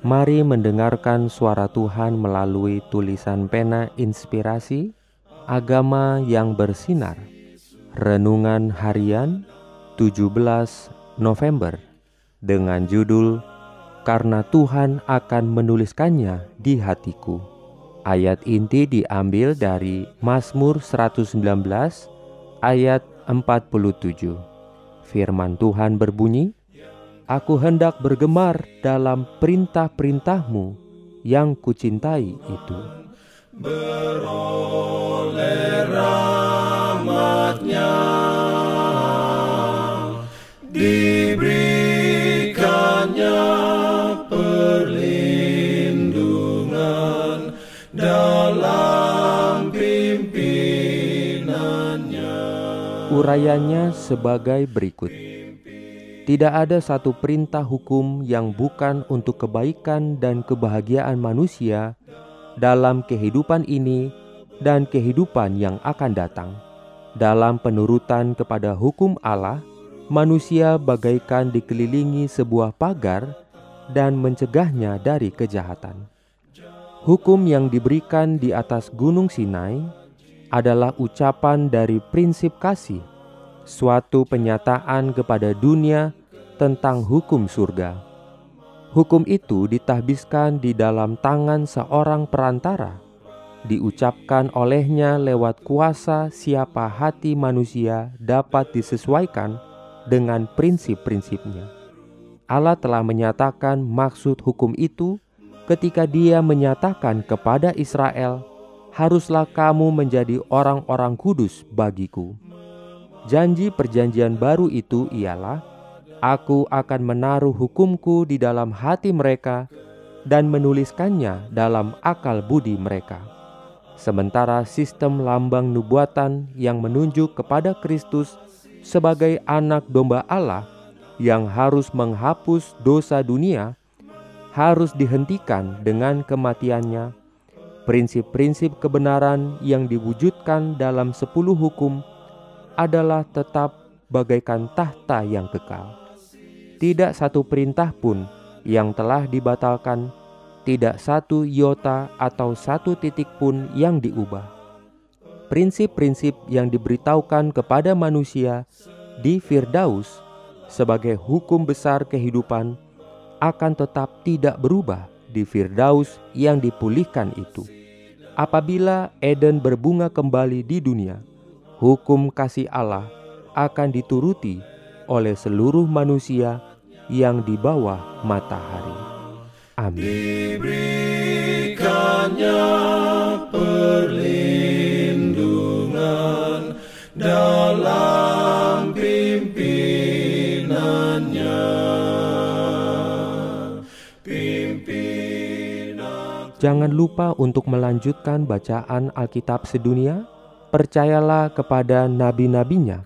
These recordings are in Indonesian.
Mari mendengarkan suara Tuhan melalui tulisan pena inspirasi Agama yang bersinar. Renungan Harian 17 November Dengan judul Karena Tuhan akan menuliskannya di hatiku. Ayat inti diambil dari Mazmur 119 ayat 47 Firman Tuhan berbunyi Aku hendak bergemar dalam perintah-perintahmu yang kucintai itu. Beroleh rahmatnya Diberikannya perlindungan dalam pimpinannya Urayanya sebagai berikut. Tidak ada satu perintah hukum yang bukan untuk kebaikan dan kebahagiaan manusia dalam kehidupan ini dan kehidupan yang akan datang. Dalam penurutan kepada hukum Allah, manusia bagaikan dikelilingi sebuah pagar dan mencegahnya dari kejahatan. Hukum yang diberikan di atas Gunung Sinai adalah ucapan dari prinsip kasih, suatu penyataan kepada dunia tentang hukum surga. Hukum itu ditahbiskan di dalam tangan seorang perantara, diucapkan olehnya lewat kuasa siapa hati manusia dapat disesuaikan dengan prinsip-prinsipnya. Allah telah menyatakan maksud hukum itu ketika Dia menyatakan kepada Israel, "Haruslah kamu menjadi orang-orang kudus bagiku." Janji Perjanjian Baru itu ialah Aku akan menaruh hukumku di dalam hati mereka dan menuliskannya dalam akal budi mereka. Sementara sistem lambang nubuatan yang menunjuk kepada Kristus sebagai anak domba Allah yang harus menghapus dosa dunia harus dihentikan dengan kematiannya. Prinsip-prinsip kebenaran yang diwujudkan dalam sepuluh hukum adalah tetap bagaikan tahta yang kekal tidak satu perintah pun yang telah dibatalkan, tidak satu iota atau satu titik pun yang diubah. Prinsip-prinsip yang diberitahukan kepada manusia di Firdaus sebagai hukum besar kehidupan akan tetap tidak berubah di Firdaus yang dipulihkan itu. Apabila Eden berbunga kembali di dunia, hukum kasih Allah akan dituruti oleh seluruh manusia yang di bawah matahari. Amin. Diberikannya perlindungan dalam pimpinannya. Pimpinan. Jangan lupa untuk melanjutkan bacaan Alkitab sedunia. Percayalah kepada nabi-nabinya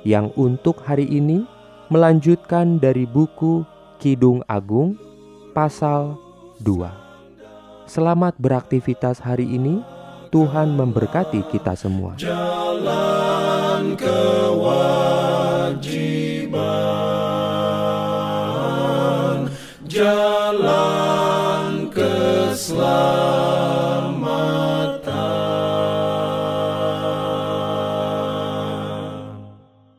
yang untuk hari ini melanjutkan dari buku Kidung Agung pasal 2. Selamat beraktivitas hari ini. Tuhan memberkati kita semua. Jalan kewajiban, jalan keselamatan.